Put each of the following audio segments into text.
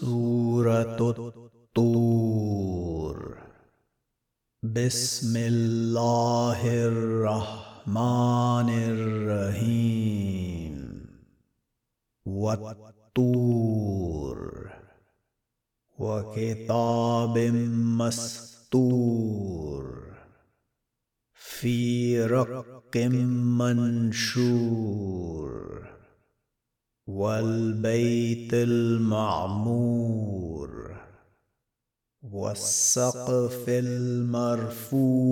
سورة الطور. بسم الله الرحمن الرحيم. والطور. وكتاب مستور. في رق منشور. والبيت المعمور والسقف المرفوع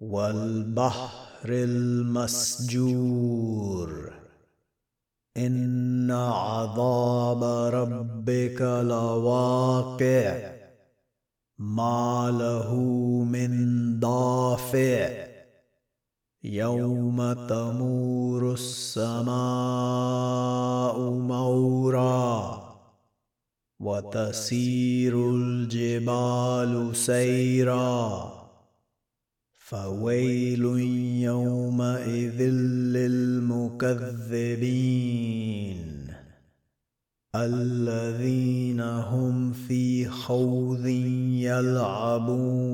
والبحر المسجور. إن عذاب ربك لواقع ما له من دافع. يوم تمور السماء مورا وتسير الجبال سيرا فويل يومئذ للمكذبين الذين هم في خوض يلعبون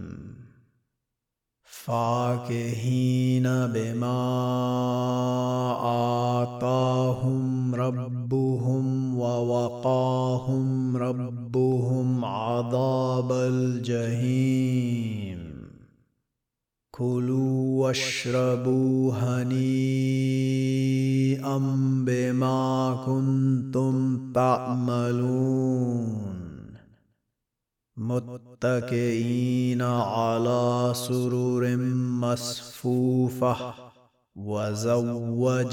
فاكهين بما آتاهم ربهم ووقاهم ربهم عذاب الجحيم. كلوا واشربوا هنيئا بما كنتم تعملون. متكئين على سرر مصفوفة وزوجناهم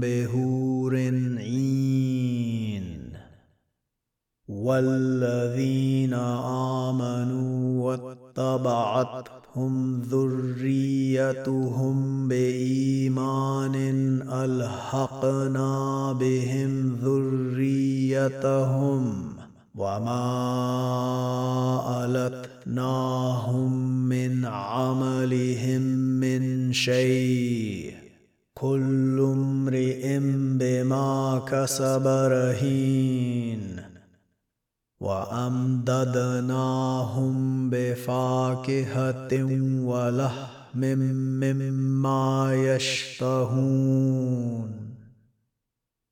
بهور عين والذين آمنوا واتبعتهم ذريتهم بإيمان ألحقنا بهم ذريتهم وما ألتناهم من عملهم من شيء كل امرئ بما كسب رهين وأمددناهم بفاكهة ولحم مما يشتهون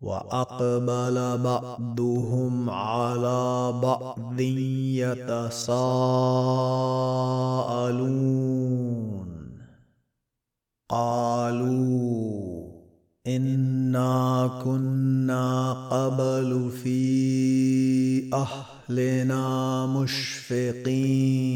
وأقبل بعضهم على بعض يتساءلون. قالوا إنا كنا قبل في أهلنا مشفقين.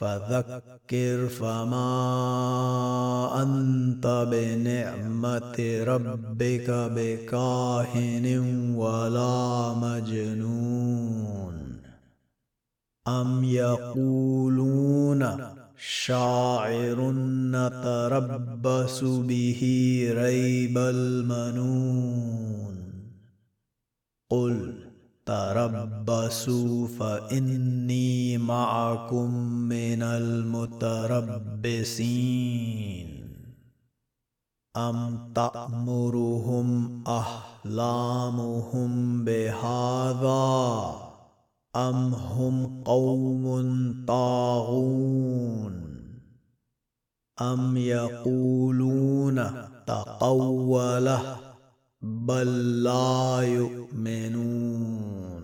فذكر فما أنت بنعمة ربك بكاهن ولا مجنون. أم يقولون شاعر نتربص به ريب المنون. قل تربصوا فإني معكم من المتربصين. أم تأمرهم أحلامهم بهذا أم هم قوم طاغون؟ أم يقولون تقوله بل لا يؤمنون.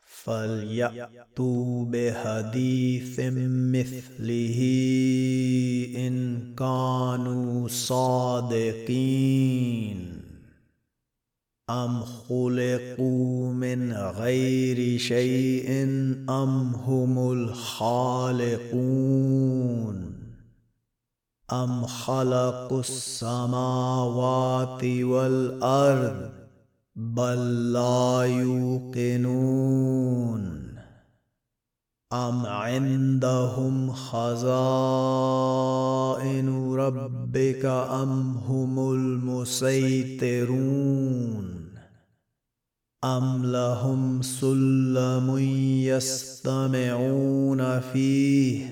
فليأتوا بحديث مثله إن كانوا صادقين. أم خلقوا من غير شيء أم هم الخالقون؟ ام خلقوا السماوات والارض بل لا يوقنون أم عندهم خزائن ربك أم هم المسيطرون أم لهم سلم يستمعون فيه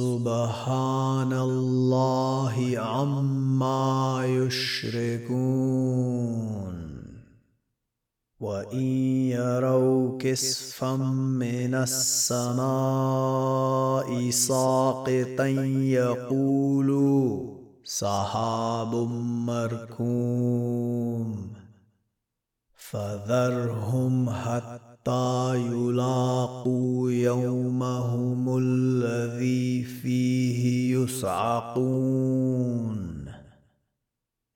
سبحان الله عما يشركون. وإن يروا كسفا من السماء ساقطا يقولوا سحاب مركوم. فذرهم حتى يلاقوا يومهم الذي فيه يصعقون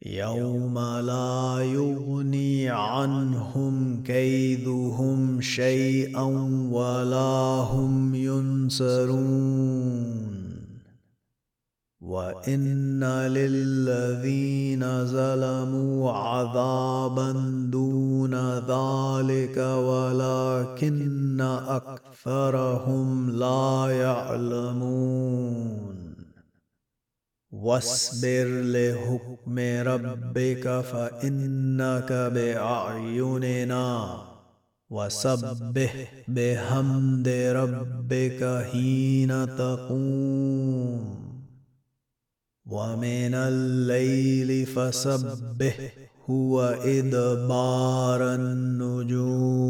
يوم لا يغني عنهم كيدهم شيئا ولا هم ينصرون. وإن للذين ظلموا عذابا دون ذلك ولكن أكثرهم لا يعلمون. واصبر لحكم ربك فإنك بأعيننا وسبح بحمد ربك حين تقوم. ومن الليل فسبه هو إدبار النجوم